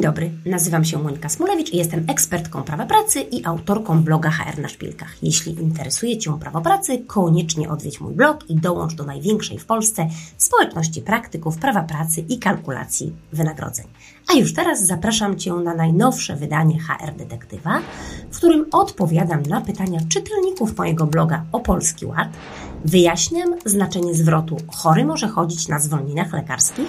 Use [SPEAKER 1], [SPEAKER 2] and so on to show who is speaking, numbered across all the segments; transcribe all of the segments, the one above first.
[SPEAKER 1] Dzień dobry, nazywam się Monika Smulewicz i jestem ekspertką prawa pracy i autorką bloga HR na szpilkach. Jeśli interesuje Cię prawo pracy, koniecznie odwiedź mój blog i dołącz do największej w Polsce społeczności praktyków prawa pracy i kalkulacji wynagrodzeń. A już teraz zapraszam Cię na najnowsze wydanie HR Detektywa, w którym odpowiadam na pytania czytelników mojego bloga o Polski Ład, wyjaśniam znaczenie zwrotu chory może chodzić na zwolnieniach lekarskich,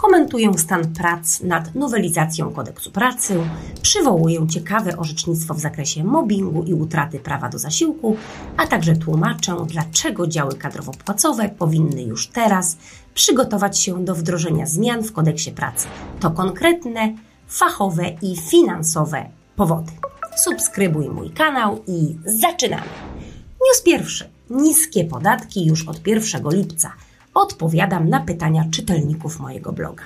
[SPEAKER 1] komentuję stan prac nad nowelizacją kodeksu pracy, przywołuję ciekawe orzecznictwo w zakresie mobbingu i utraty prawa do zasiłku, a także tłumaczę, dlaczego działy kadrowo-płacowe powinny już teraz przygotować się do wdrożenia zmian w kodeksie pracy. To konkretne, fachowe i finansowe powody. Subskrybuj mój kanał i zaczynamy. News pierwszy. Niskie podatki już od 1 lipca. Odpowiadam na pytania czytelników mojego bloga.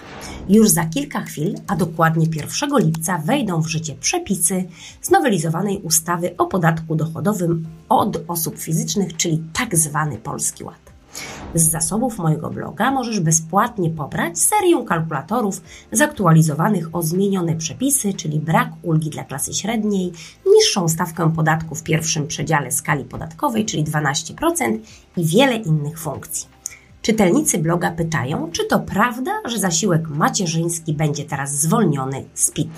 [SPEAKER 1] Już za kilka chwil, a dokładnie 1 lipca, wejdą w życie przepisy znowelizowanej ustawy o podatku dochodowym od osób fizycznych, czyli tak zwany Polski Ład. Z zasobów mojego bloga możesz bezpłatnie pobrać serię kalkulatorów zaktualizowanych o zmienione przepisy, czyli brak ulgi dla klasy średniej, niższą stawkę podatku w pierwszym przedziale skali podatkowej, czyli 12% i wiele innych funkcji. Czytelnicy bloga pytają, czy to prawda, że zasiłek macierzyński będzie teraz zwolniony z PIT.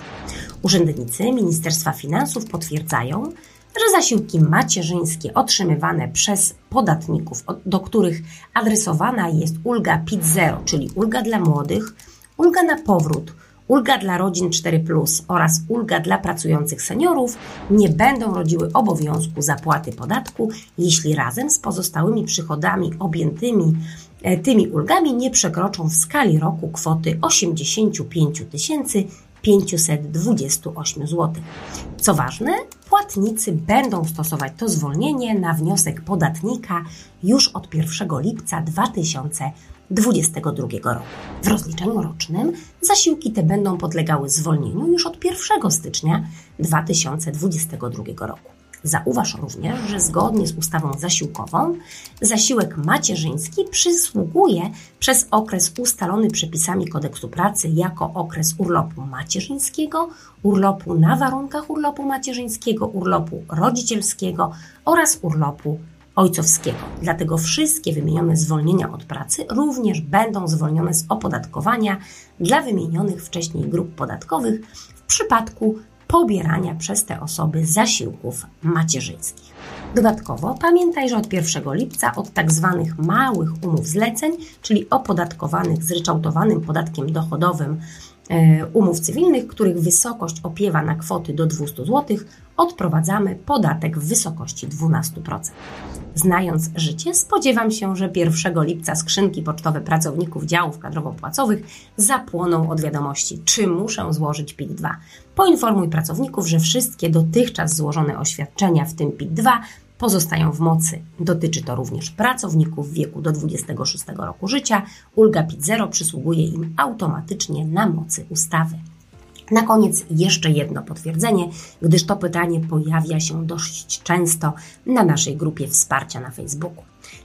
[SPEAKER 1] Urzędnicy Ministerstwa Finansów potwierdzają, że zasiłki macierzyńskie otrzymywane przez podatników, do których adresowana jest ulga PIT-0, czyli ulga dla młodych, ulga na powrót, ulga dla rodzin 4 oraz ulga dla pracujących seniorów nie będą rodziły obowiązku zapłaty podatku, jeśli razem z pozostałymi przychodami objętymi tymi ulgami nie przekroczą w skali roku kwoty 85 528 zł. Co ważne, płatnicy będą stosować to zwolnienie na wniosek podatnika już od 1 lipca 2022 roku. W rozliczeniu rocznym zasiłki te będą podlegały zwolnieniu już od 1 stycznia 2022 roku. Zauważ również, że zgodnie z ustawą zasiłkową zasiłek macierzyński przysługuje przez okres ustalony przepisami kodeksu pracy jako okres urlopu macierzyńskiego, urlopu na warunkach urlopu macierzyńskiego, urlopu rodzicielskiego oraz urlopu ojcowskiego. Dlatego wszystkie wymienione zwolnienia od pracy również będą zwolnione z opodatkowania dla wymienionych wcześniej grup podatkowych w przypadku pobierania przez te osoby zasiłków macierzyńskich. Dodatkowo pamiętaj, że od 1 lipca od tak zwanych małych umów zleceń, czyli opodatkowanych zryczałtowanym podatkiem dochodowym umów cywilnych, których wysokość opiewa na kwoty do 200 zł, odprowadzamy podatek w wysokości 12%. Znając życie, spodziewam się, że 1 lipca skrzynki pocztowe pracowników działów kadrowo-płacowych zapłoną od wiadomości, czy muszę złożyć PIT-2. Poinformuj pracowników, że wszystkie dotychczas złożone oświadczenia, w tym PIT-2, pozostają w mocy. Dotyczy to również pracowników w wieku do 26 roku życia. Ulga PIT-0 przysługuje im automatycznie na mocy ustawy. Na koniec jeszcze jedno potwierdzenie, gdyż to pytanie pojawia się dość często na naszej grupie wsparcia na Facebooku.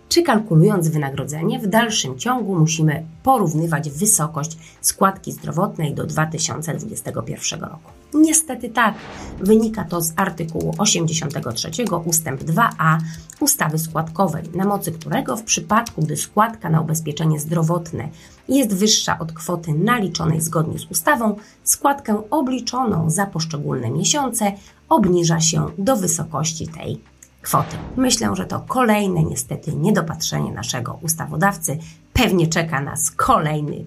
[SPEAKER 1] Czy kalkulując wynagrodzenie, w dalszym ciągu musimy porównywać wysokość składki zdrowotnej do 2021 roku? Niestety tak. Wynika to z artykułu 83 ustęp 2a ustawy składkowej, na mocy którego w przypadku, gdy składka na ubezpieczenie zdrowotne jest wyższa od kwoty naliczonej zgodnie z ustawą, składkę obliczoną za poszczególne miesiące obniża się do wysokości tej kwoty. Myślę, że to kolejne niestety niedopatrzenie naszego ustawodawcy. Pewnie czeka nas kolejny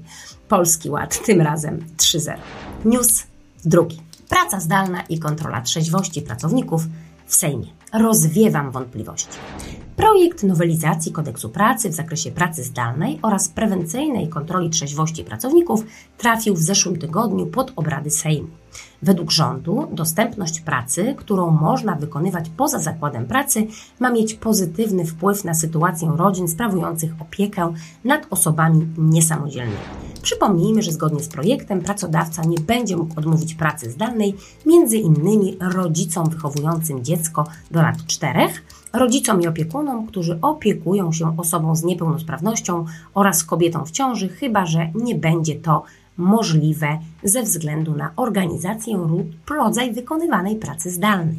[SPEAKER 1] Polski Ład, tym razem 3.0. News drugi. Praca zdalna i kontrola trzeźwości pracowników w Sejmie. Rozwiewam wątpliwości. Projekt nowelizacji kodeksu pracy w zakresie pracy zdalnej oraz prewencyjnej kontroli trzeźwości pracowników trafił w zeszłym tygodniu pod obrady Sejmu. Według rządu dostępność pracy, którą można wykonywać poza zakładem pracy, ma mieć pozytywny wpływ na sytuację rodzin sprawujących opiekę nad osobami niesamodzielnymi. Przypomnijmy, że zgodnie z projektem pracodawca nie będzie mógł odmówić pracy zdalnej między innymi rodzicom wychowującym dziecko do lat czterech, rodzicom i opiekunom, którzy opiekują się osobą z niepełnosprawnością oraz kobietą w ciąży, chyba że nie będzie to możliwe ze względu na organizację lub rodzaj wykonywanej pracy zdalnej.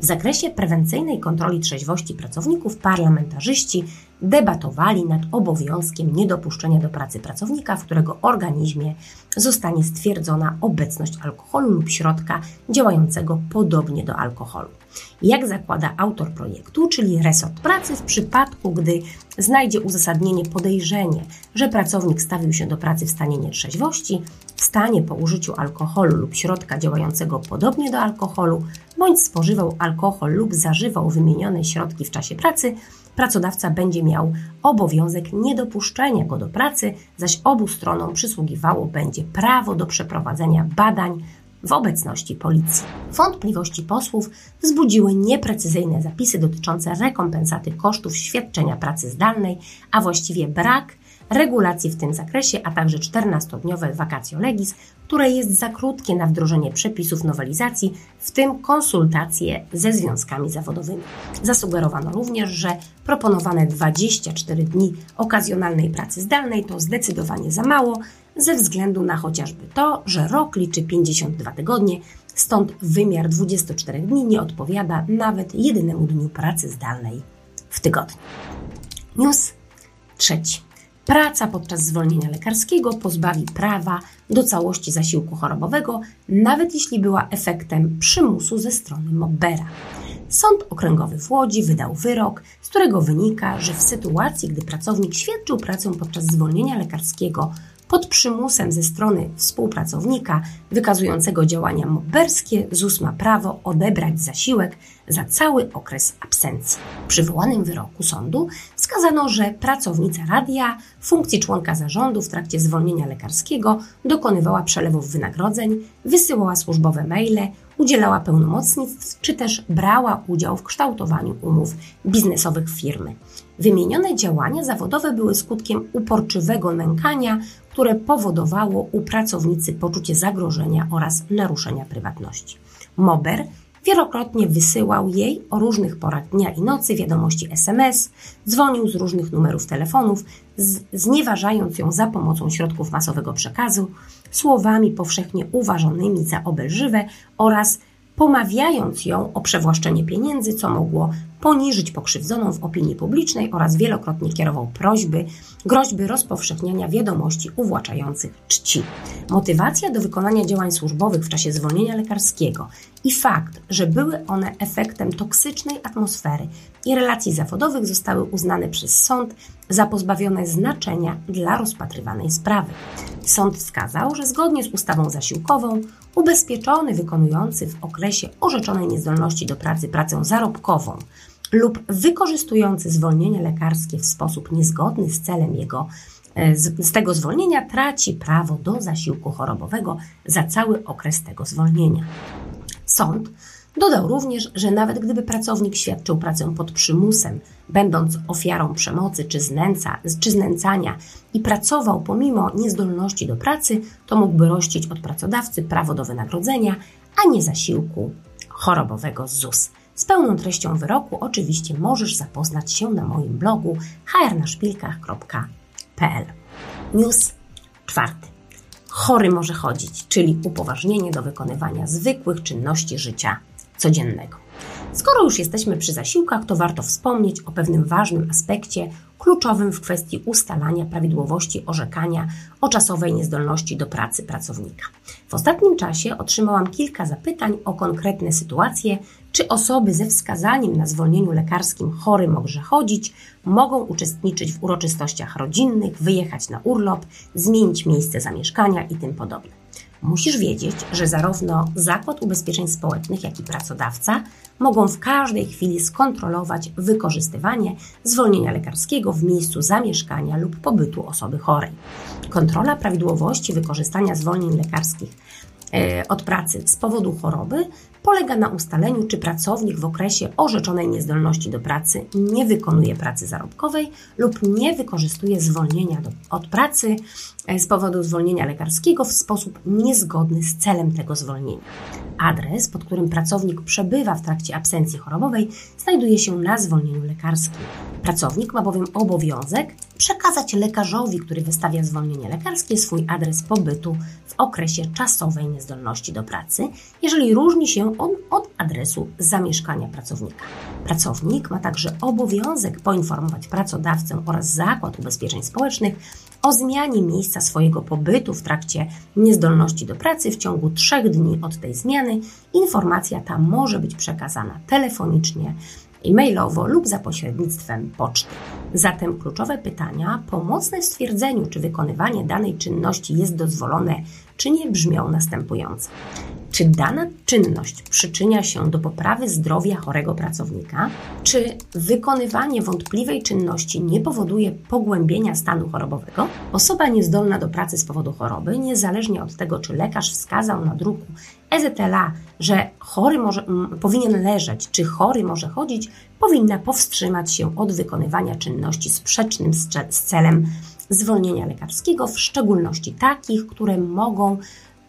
[SPEAKER 1] W zakresie prewencyjnej kontroli trzeźwości pracowników parlamentarzyści debatowali nad obowiązkiem niedopuszczenia do pracy pracownika, w którego organizmie zostanie stwierdzona obecność alkoholu lub środka działającego podobnie do alkoholu. Jak zakłada autor projektu, czyli resort pracy, w przypadku, gdy znajdzie uzasadnienie podejrzenie, że pracownik stawił się do pracy w stanie nietrzeźwości, w stanie po użyciu alkoholu lub środka działającego podobnie do alkoholu, bądź spożywał alkohol lub zażywał wymienione środki w czasie pracy, pracodawca będzie miał obowiązek niedopuszczenia go do pracy, zaś obu stronom przysługiwało będzie prawo do przeprowadzenia badań w obecności policji. Wątpliwości posłów wzbudziły nieprecyzyjne zapisy dotyczące rekompensaty kosztów świadczenia pracy zdalnej, a właściwie brak regulacji w tym zakresie, a także 14-dniowe vacatio legis, które jest za krótkie na wdrożenie przepisów nowelizacji, w tym konsultacje ze związkami zawodowymi. Zasugerowano również, że proponowane 24 dni okazjonalnej pracy zdalnej to zdecydowanie za mało, ze względu na chociażby to, że rok liczy 52 tygodnie, stąd wymiar 24 dni nie odpowiada nawet jedynemu dniu pracy zdalnej w tygodniu. News trzeci. Praca podczas zwolnienia lekarskiego pozbawi prawa do całości zasiłku chorobowego, nawet jeśli była efektem przymusu ze strony Mobbera. Sąd Okręgowy w Łodzi wydał wyrok, z którego wynika, że w sytuacji, gdy pracownik świadczył pracę podczas zwolnienia lekarskiego pod przymusem ze strony współpracownika wykazującego działania mobberskie, ZUS ma prawo odebrać zasiłek za cały okres absencji. W przywołanym wyroku sądu wskazano, że pracownica radia funkcji członka zarządu w trakcie zwolnienia lekarskiego dokonywała przelewów wynagrodzeń, wysyłała służbowe maile, udzielała pełnomocnictw czy też brała udział w kształtowaniu umów biznesowych firmy. Wymienione działania zawodowe były skutkiem uporczywego nękania, które powodowało u pracownicy poczucie zagrożenia oraz naruszenia prywatności. Mober wielokrotnie wysyłał jej o różnych porach dnia i nocy wiadomości SMS, dzwonił z różnych numerów telefonów, znieważając ją za pomocą środków masowego przekazu, słowami powszechnie uważanymi za obelżywe oraz pomawiając ją o przewłaszczenie pieniędzy, co mogło poniżyć pokrzywdzoną w opinii publicznej oraz wielokrotnie kierował prośby, groźby rozpowszechniania wiadomości uwłaczających czci. Motywacja do wykonania działań służbowych w czasie zwolnienia lekarskiego i fakt, że były one efektem toksycznej atmosfery i relacji zawodowych zostały uznane przez sąd za pozbawione znaczenia dla rozpatrywanej sprawy. Sąd wskazał, że zgodnie z ustawą zasiłkową ubezpieczony wykonujący w okresie orzeczonej niezdolności do pracy pracę zarobkową lub wykorzystujący zwolnienie lekarskie w sposób niezgodny z celem jego e, z, z, tego zwolnienia traci prawo do zasiłku chorobowego za cały okres tego zwolnienia. Sąd dodał również, że nawet gdyby pracownik świadczył pracę pod przymusem, będąc ofiarą przemocy czy, znęca, czy znęcania i pracował pomimo niezdolności do pracy, to mógłby rościć od pracodawcy prawo do wynagrodzenia, a nie zasiłku chorobowego z ZUS. Z pełną treścią wyroku oczywiście możesz zapoznać się na moim blogu hrnaszpilkach.pl. News czwarty. Chory może chodzić, czyli upoważnienie do wykonywania zwykłych czynności życia codziennego. Skoro już jesteśmy przy zasiłkach, to warto wspomnieć o pewnym ważnym aspekcie kluczowym w kwestii ustalania prawidłowości orzekania o czasowej niezdolności do pracy pracownika. W ostatnim czasie otrzymałam kilka zapytań o konkretne sytuacje, czy osoby ze wskazaniem na zwolnieniu lekarskim chory może chodzić, mogą uczestniczyć w uroczystościach rodzinnych, wyjechać na urlop, zmienić miejsce zamieszkania i tym podobne. Musisz wiedzieć, że zarówno Zakład Ubezpieczeń Społecznych, jak i pracodawca mogą w każdej chwili skontrolować wykorzystywanie zwolnienia lekarskiego w miejscu zamieszkania lub pobytu osoby chorej. Kontrola prawidłowości wykorzystania zwolnień lekarskich e, od pracy z powodu choroby polega na ustaleniu, czy pracownik w okresie orzeczonej niezdolności do pracy nie wykonuje pracy zarobkowej lub nie wykorzystuje zwolnienia do, od pracy e, z powodu zwolnienia lekarskiego w sposób niezgodny z celem tego zwolnienia. Adres, pod którym pracownik przebywa w trakcie absencji chorobowej, znajduje się na zwolnieniu lekarskim. Pracownik ma bowiem obowiązek przekazać lekarzowi, który wystawia zwolnienie lekarskie, swój adres pobytu w okresie czasowej niezdolności do pracy, jeżeli różni się on od adresu zamieszkania pracownika. Pracownik ma także obowiązek poinformować pracodawcę oraz Zakład Ubezpieczeń Społecznych o zmianie miejsca swojego pobytu w trakcie niezdolności do pracy w ciągu trzech dni od tej zmiany. Informacja ta może być przekazana telefonicznie e-mailowo lub za pośrednictwem poczty. Zatem kluczowe pytania pomocne w stwierdzeniu, czy wykonywanie danej czynności jest dozwolone, czy nie brzmią następująco. Czy dana czynność przyczynia się do poprawy zdrowia chorego pracownika? Czy wykonywanie wątpliwej czynności nie powoduje pogłębienia stanu chorobowego? Osoba niezdolna do pracy z powodu choroby, niezależnie od tego, czy lekarz wskazał na druku EZTLA, że chory może, m, powinien leżeć, czy chory może chodzić, powinna powstrzymać się od wykonywania czynności sprzecznym z, z celem zwolnienia lekarskiego, w szczególności takich, które mogą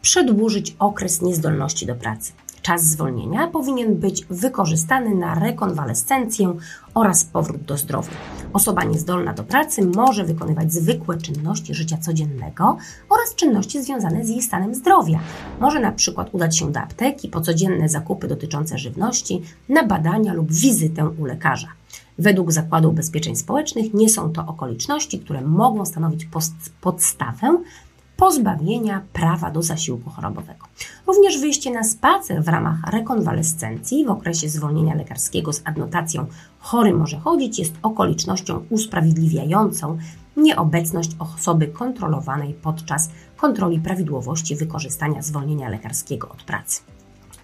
[SPEAKER 1] przedłużyć okres niezdolności do pracy. Czas zwolnienia powinien być wykorzystany na rekonwalescencję oraz powrót do zdrowia. Osoba niezdolna do pracy może wykonywać zwykłe czynności życia codziennego oraz czynności związane z jej stanem zdrowia. Może na przykład udać się do apteki po codzienne zakupy dotyczące żywności, na badania lub wizytę u lekarza. Według Zakładu Ubezpieczeń Społecznych nie są to okoliczności, które mogą stanowić podstawę pozbawienia prawa do zasiłku chorobowego. Również wyjście na spacer w ramach rekonwalescencji w okresie zwolnienia lekarskiego z adnotacją chory może chodzić jest okolicznością usprawiedliwiającą nieobecność osoby kontrolowanej podczas kontroli prawidłowości wykorzystania zwolnienia lekarskiego od pracy.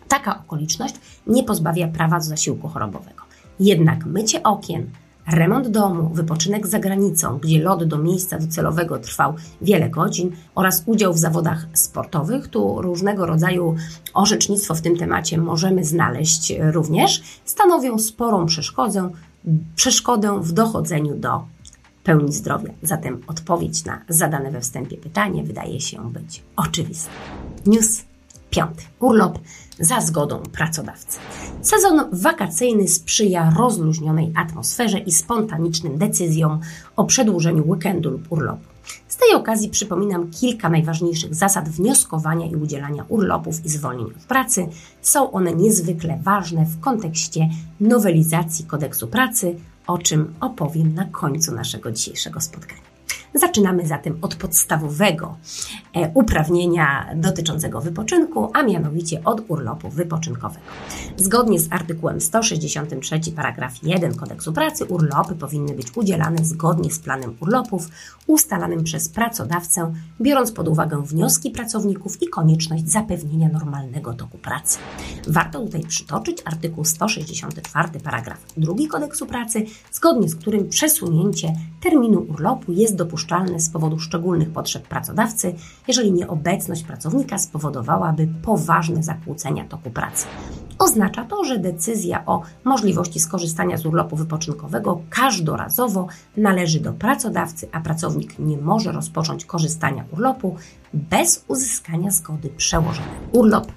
[SPEAKER 1] Taka okoliczność nie pozbawia prawa do zasiłku chorobowego. Jednak mycie okien, remont domu, wypoczynek za granicą, gdzie lot do miejsca docelowego trwał wiele godzin oraz udział w zawodach sportowych, tu różnego rodzaju orzecznictwo w tym temacie możemy znaleźć również, stanowią sporą przeszkodę, przeszkodę w dochodzeniu do pełni zdrowia. Zatem odpowiedź na zadane we wstępie pytanie wydaje się być oczywista. News piąty. Urlop za zgodą pracodawcy. Sezon wakacyjny sprzyja rozluźnionej atmosferze i spontanicznym decyzjom o przedłużeniu weekendu lub urlopu. Z tej okazji przypominam kilka najważniejszych zasad wnioskowania i udzielania urlopów i zwolnień od pracy. Są one niezwykle ważne w kontekście nowelizacji kodeksu pracy, o czym opowiem na końcu naszego dzisiejszego spotkania. Zaczynamy zatem od podstawowego e, uprawnienia dotyczącego wypoczynku, a mianowicie od urlopu wypoczynkowego. Zgodnie z artykułem 163 paragraf 1 Kodeksu Pracy urlopy powinny być udzielane zgodnie z planem urlopów ustalanym przez pracodawcę, biorąc pod uwagę wnioski pracowników i konieczność zapewnienia normalnego toku pracy. Warto tutaj przytoczyć artykuł 164 paragraf 2 Kodeksu Pracy, zgodnie z którym przesunięcie terminu urlopu jest dopuszczalne z powodu szczególnych potrzeb pracodawcy, jeżeli nieobecność pracownika spowodowałaby poważne zakłócenia toku pracy. Oznacza to, że decyzja o możliwości skorzystania z urlopu wypoczynkowego każdorazowo należy do pracodawcy, a pracownik nie może rozpocząć korzystania urlopu bez uzyskania zgody przełożonej. Urlop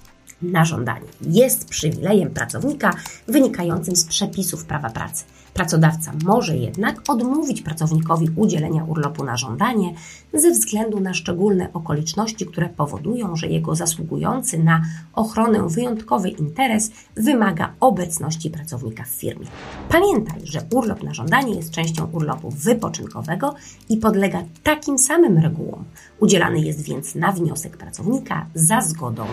[SPEAKER 1] na żądanie jest przywilejem pracownika wynikającym z przepisów prawa pracy. Pracodawca może jednak odmówić pracownikowi udzielenia urlopu na żądanie ze względu na szczególne okoliczności, które powodują, że jego zasługujący na ochronę wyjątkowy interes wymaga obecności pracownika w firmie. Pamiętaj, że urlop na żądanie jest częścią urlopu wypoczynkowego i podlega takim samym regułom. Udzielany jest więc na wniosek pracownika za zgodą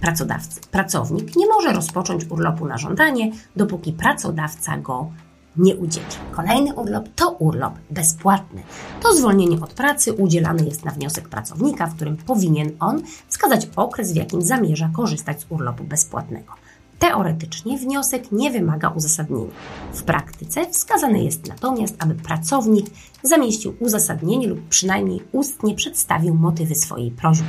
[SPEAKER 1] pracodawcy. Pracownik nie może rozpocząć urlopu na żądanie, dopóki pracodawca go nie udzieli. Kolejny urlop to urlop bezpłatny. To zwolnienie od pracy udzielane jest na wniosek pracownika, w którym powinien on wskazać okres, w jakim zamierza korzystać z urlopu bezpłatnego. Teoretycznie wniosek nie wymaga uzasadnienia. W praktyce wskazane jest natomiast, aby pracownik zamieścił uzasadnienie lub przynajmniej ustnie przedstawił motywy swojej prośby.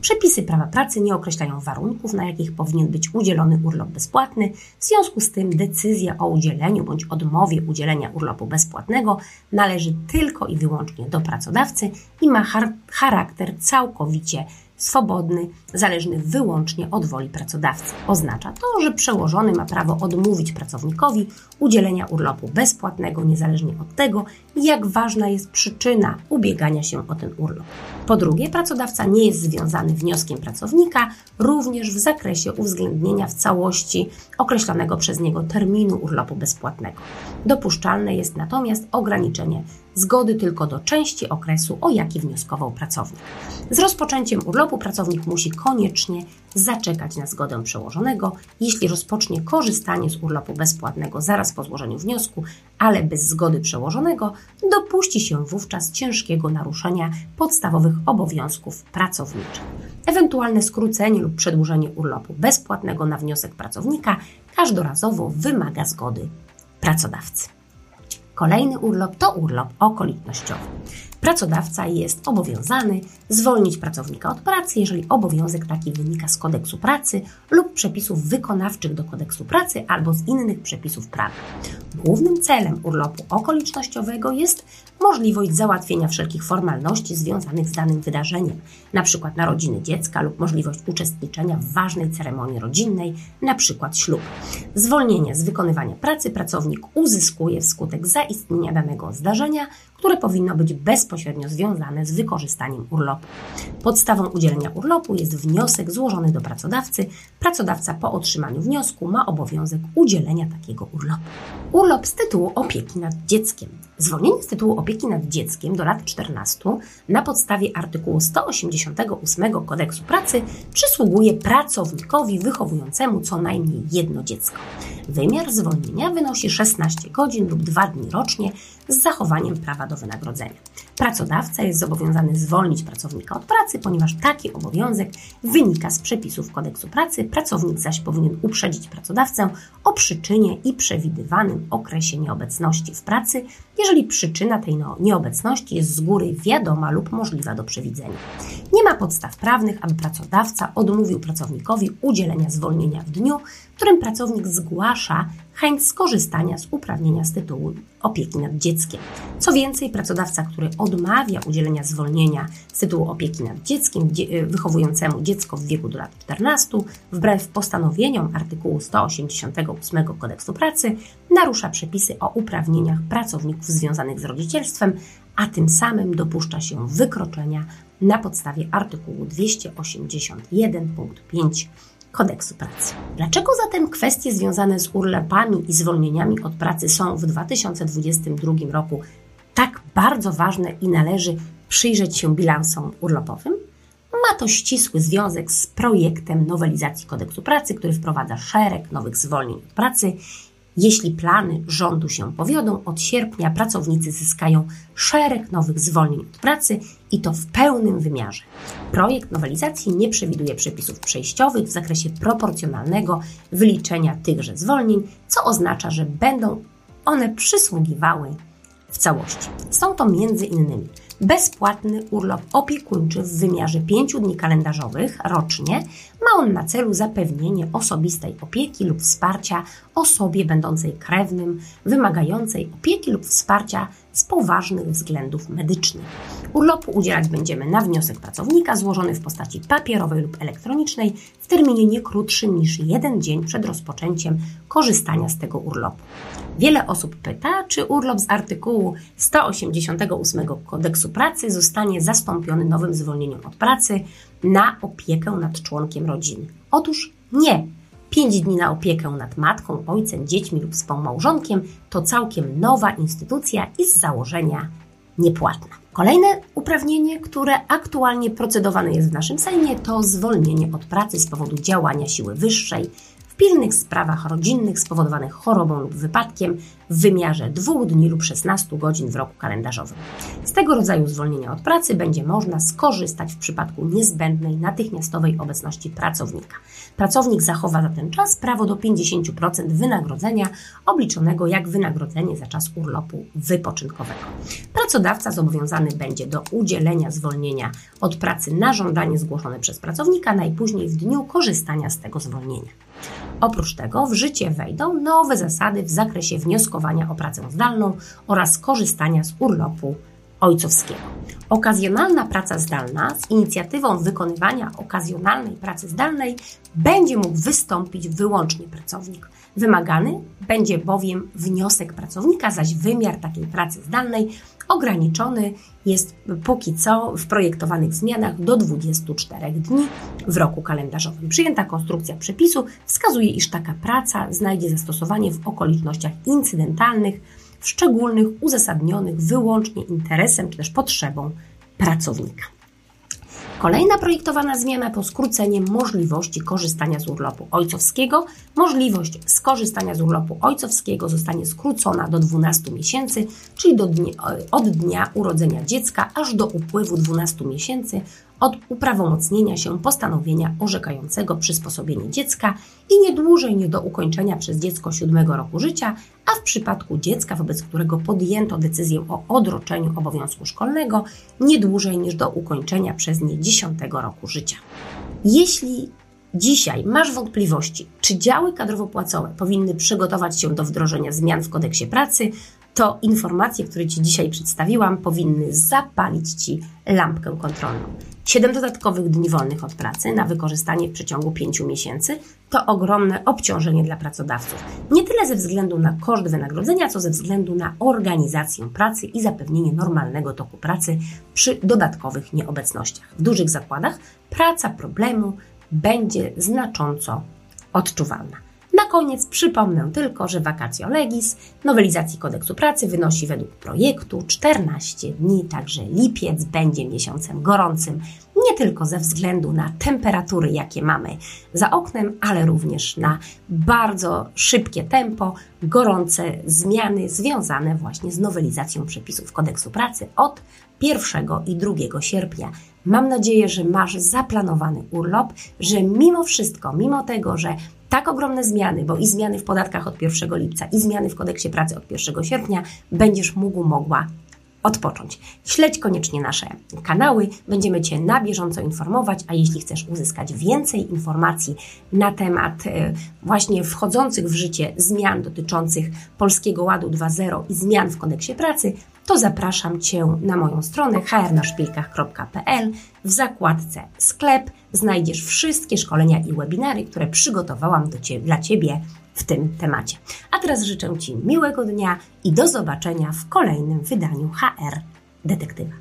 [SPEAKER 1] Przepisy prawa pracy nie określają warunków, na jakich powinien być udzielony urlop bezpłatny, w związku z tym decyzja o udzieleniu bądź odmowie udzielenia urlopu bezpłatnego należy tylko i wyłącznie do pracodawcy i ma charakter całkowicie swobodny, zależny wyłącznie od woli pracodawcy. Oznacza to, że przełożony ma prawo odmówić pracownikowi udzielenia urlopu bezpłatnego, niezależnie od tego, jak ważna jest przyczyna ubiegania się o ten urlop. Po drugie, pracodawca nie jest związany wnioskiem pracownika również w zakresie uwzględnienia w całości określonego przez niego terminu urlopu bezpłatnego. Dopuszczalne jest natomiast ograniczenie zgody tylko do części okresu, o jaki wnioskował pracownik. Z rozpoczęciem urlopu pracownik musi koniecznie zaczekać na zgodę przełożonego. Jeśli rozpocznie korzystanie z urlopu bezpłatnego zaraz po złożeniu wniosku, ale bez zgody przełożonego, dopuści się wówczas ciężkiego naruszenia podstawowych obowiązków pracowniczych. Ewentualne skrócenie lub przedłużenie urlopu bezpłatnego na wniosek pracownika każdorazowo wymaga zgody pracodawcy. Kolejny urlop to urlop okolicznościowy. Pracodawca jest obowiązany zwolnić pracownika od pracy, jeżeli obowiązek taki wynika z kodeksu pracy lub przepisów wykonawczych do kodeksu pracy albo z innych przepisów prawa. Głównym celem urlopu okolicznościowego jest możliwość załatwienia wszelkich formalności związanych z danym wydarzeniem, np. narodziny dziecka lub możliwość uczestniczenia w ważnej ceremonii rodzinnej, np. ślub. Zwolnienie z wykonywania pracy pracownik uzyskuje wskutek zaistnienia danego zdarzenia, które powinno być bezpośrednio związane z wykorzystaniem urlopu. Podstawą udzielenia urlopu jest wniosek złożony do pracodawcy. Pracodawca po otrzymaniu wniosku ma obowiązek udzielenia takiego urlopu. Urlop z tytułu opieki nad dzieckiem. Zwolnienie z tytułu opieki nad dzieckiem do lat 14 na podstawie artykułu 188 Kodeksu Pracy przysługuje pracownikowi wychowującemu co najmniej jedno dziecko. Wymiar zwolnienia wynosi 16 godzin lub 2 dni rocznie z zachowaniem prawa do wynagrodzenia. Pracodawca jest zobowiązany zwolnić pracownika od pracy, ponieważ taki obowiązek wynika z przepisów kodeksu pracy. Pracownik zaś powinien uprzedzić pracodawcę o przyczynie i przewidywanym okresie nieobecności w pracy, jeżeli przyczyna tej no, nieobecności jest z góry wiadoma lub możliwa do przewidzenia. Nie ma podstaw prawnych, aby pracodawca odmówił pracownikowi udzielenia zwolnienia w dniu, w którym pracownik zgłasza chęć skorzystania z uprawnienia z tytułu opieki nad dzieckiem. Co więcej, pracodawca, który odmawia udzielenia zwolnienia z tytułu opieki nad dzieckiem dzie wychowującemu dziecko w wieku do lat 14, wbrew postanowieniom artykułu 188 Kodeksu Pracy, narusza przepisy o uprawnieniach pracowników związanych z rodzicielstwem, a tym samym dopuszcza się wykroczenia na podstawie artykułu 281 punkt 5 kodeksu pracy. Dlaczego zatem kwestie związane z urlopami i zwolnieniami od pracy są w 2022 roku tak bardzo ważne i należy przyjrzeć się bilansom urlopowym? Ma to ścisły związek z projektem nowelizacji kodeksu pracy, który wprowadza szereg nowych zwolnień od pracy jeśli plany rządu się powiodą, od sierpnia pracownicy zyskają szereg nowych zwolnień od pracy i to w pełnym wymiarze. Projekt nowelizacji nie przewiduje przepisów przejściowych w zakresie proporcjonalnego wyliczenia tychże zwolnień, co oznacza, że będą one przysługiwały w całości. Są to między innymi bezpłatny urlop opiekuńczy w wymiarze 5 dni kalendarzowych rocznie. Ma on na celu zapewnienie osobistej opieki lub wsparcia osobie będącej krewnym, wymagającej opieki lub wsparcia z poważnych względów medycznych. Urlopu udzielać będziemy na wniosek pracownika złożony w postaci papierowej lub elektronicznej w terminie nie krótszym niż jeden dzień przed rozpoczęciem korzystania z tego urlopu. Wiele osób pyta, czy urlop z artykułu 188 Kodeksu Pracy zostanie zastąpiony nowym zwolnieniem od pracy na opiekę nad członkiem rodziny. Otóż nie. 5 dni na opiekę nad matką, ojcem, dziećmi lub współmałżonkiem to całkiem nowa instytucja i z założenia niepłatna. Kolejne uprawnienie, które aktualnie procedowane jest w naszym Sejmie, to zwolnienie od pracy z powodu działania siły wyższej pilnych sprawach rodzinnych spowodowanych chorobą lub wypadkiem w wymiarze dwóch dni lub 16 godzin w roku kalendarzowym. Z tego rodzaju zwolnienia od pracy będzie można skorzystać w przypadku niezbędnej natychmiastowej obecności pracownika. Pracownik zachowa za ten czas prawo do 50% wynagrodzenia obliczonego jak wynagrodzenie za czas urlopu wypoczynkowego. Pracodawca zobowiązany będzie do udzielenia zwolnienia od pracy na żądanie zgłoszone przez pracownika najpóźniej w dniu korzystania z tego zwolnienia. Oprócz tego w życie wejdą nowe zasady w zakresie wnioskowania o pracę zdalną oraz korzystania z urlopu ojcowskiego. Okazjonalna praca zdalna z inicjatywą wykonywania okazjonalnej pracy zdalnej będzie mógł wystąpić wyłącznie pracownik. Wymagany będzie bowiem wniosek pracownika, zaś wymiar takiej pracy zdalnej ograniczony jest póki co w projektowanych zmianach do 24 dni w roku kalendarzowym. Przyjęta konstrukcja przepisu wskazuje, iż taka praca znajdzie zastosowanie w okolicznościach incydentalnych, szczególnych, uzasadnionych wyłącznie interesem czy też potrzebą pracownika. Kolejna projektowana zmiana to skrócenie możliwości korzystania z urlopu ojcowskiego. Możliwość skorzystania z urlopu ojcowskiego zostanie skrócona do 12 miesięcy, czyli do dni, od dnia urodzenia dziecka aż do upływu 12 miesięcy od uprawomocnienia się postanowienia orzekającego przysposobienie dziecka i nie dłużej niż do ukończenia przez dziecko siódmego roku życia, a w przypadku dziecka, wobec którego podjęto decyzję o odroczeniu obowiązku szkolnego, nie dłużej niż do ukończenia przez nie dziesiątego roku życia. Jeśli dzisiaj masz wątpliwości, czy działy kadrowo-płacowe powinny przygotować się do wdrożenia zmian w kodeksie pracy, to informacje, które Ci dzisiaj przedstawiłam, powinny zapalić Ci lampkę kontrolną. 7 dodatkowych dni wolnych od pracy na wykorzystanie w przeciągu 5 miesięcy to ogromne obciążenie dla pracodawców. Nie tyle ze względu na koszt wynagrodzenia, co ze względu na organizację pracy i zapewnienie normalnego toku pracy przy dodatkowych nieobecnościach. W dużych zakładach praca problemu będzie znacząco odczuwalna. Na koniec przypomnę tylko, że vacatio legis nowelizacji kodeksu pracy wynosi według projektu 14 dni, także lipiec będzie miesiącem gorącym, nie tylko ze względu na temperatury, jakie mamy za oknem, ale również na bardzo szybkie tempo, gorące zmiany związane właśnie z nowelizacją przepisów kodeksu pracy od 1 i 2 sierpnia. Mam nadzieję, że masz zaplanowany urlop, że mimo wszystko, mimo tego, że tak ogromne zmiany, bo i zmiany w podatkach od 1 lipca, i zmiany w kodeksie pracy od 1 sierpnia, będziesz mógł, mogła odpocząć. Śledź koniecznie nasze kanały, będziemy Cię na bieżąco informować, a jeśli chcesz uzyskać więcej informacji na temat e, właśnie wchodzących w życie zmian dotyczących Polskiego Ładu 2.0 i zmian w kodeksie pracy, to zapraszam Cię na moją stronę hrnaszpilkach.pl. W zakładce sklep znajdziesz wszystkie szkolenia i webinary, które przygotowałam do dla Ciebie w tym temacie. A teraz życzę Ci miłego dnia i do zobaczenia w kolejnym wydaniu HR Detektywa.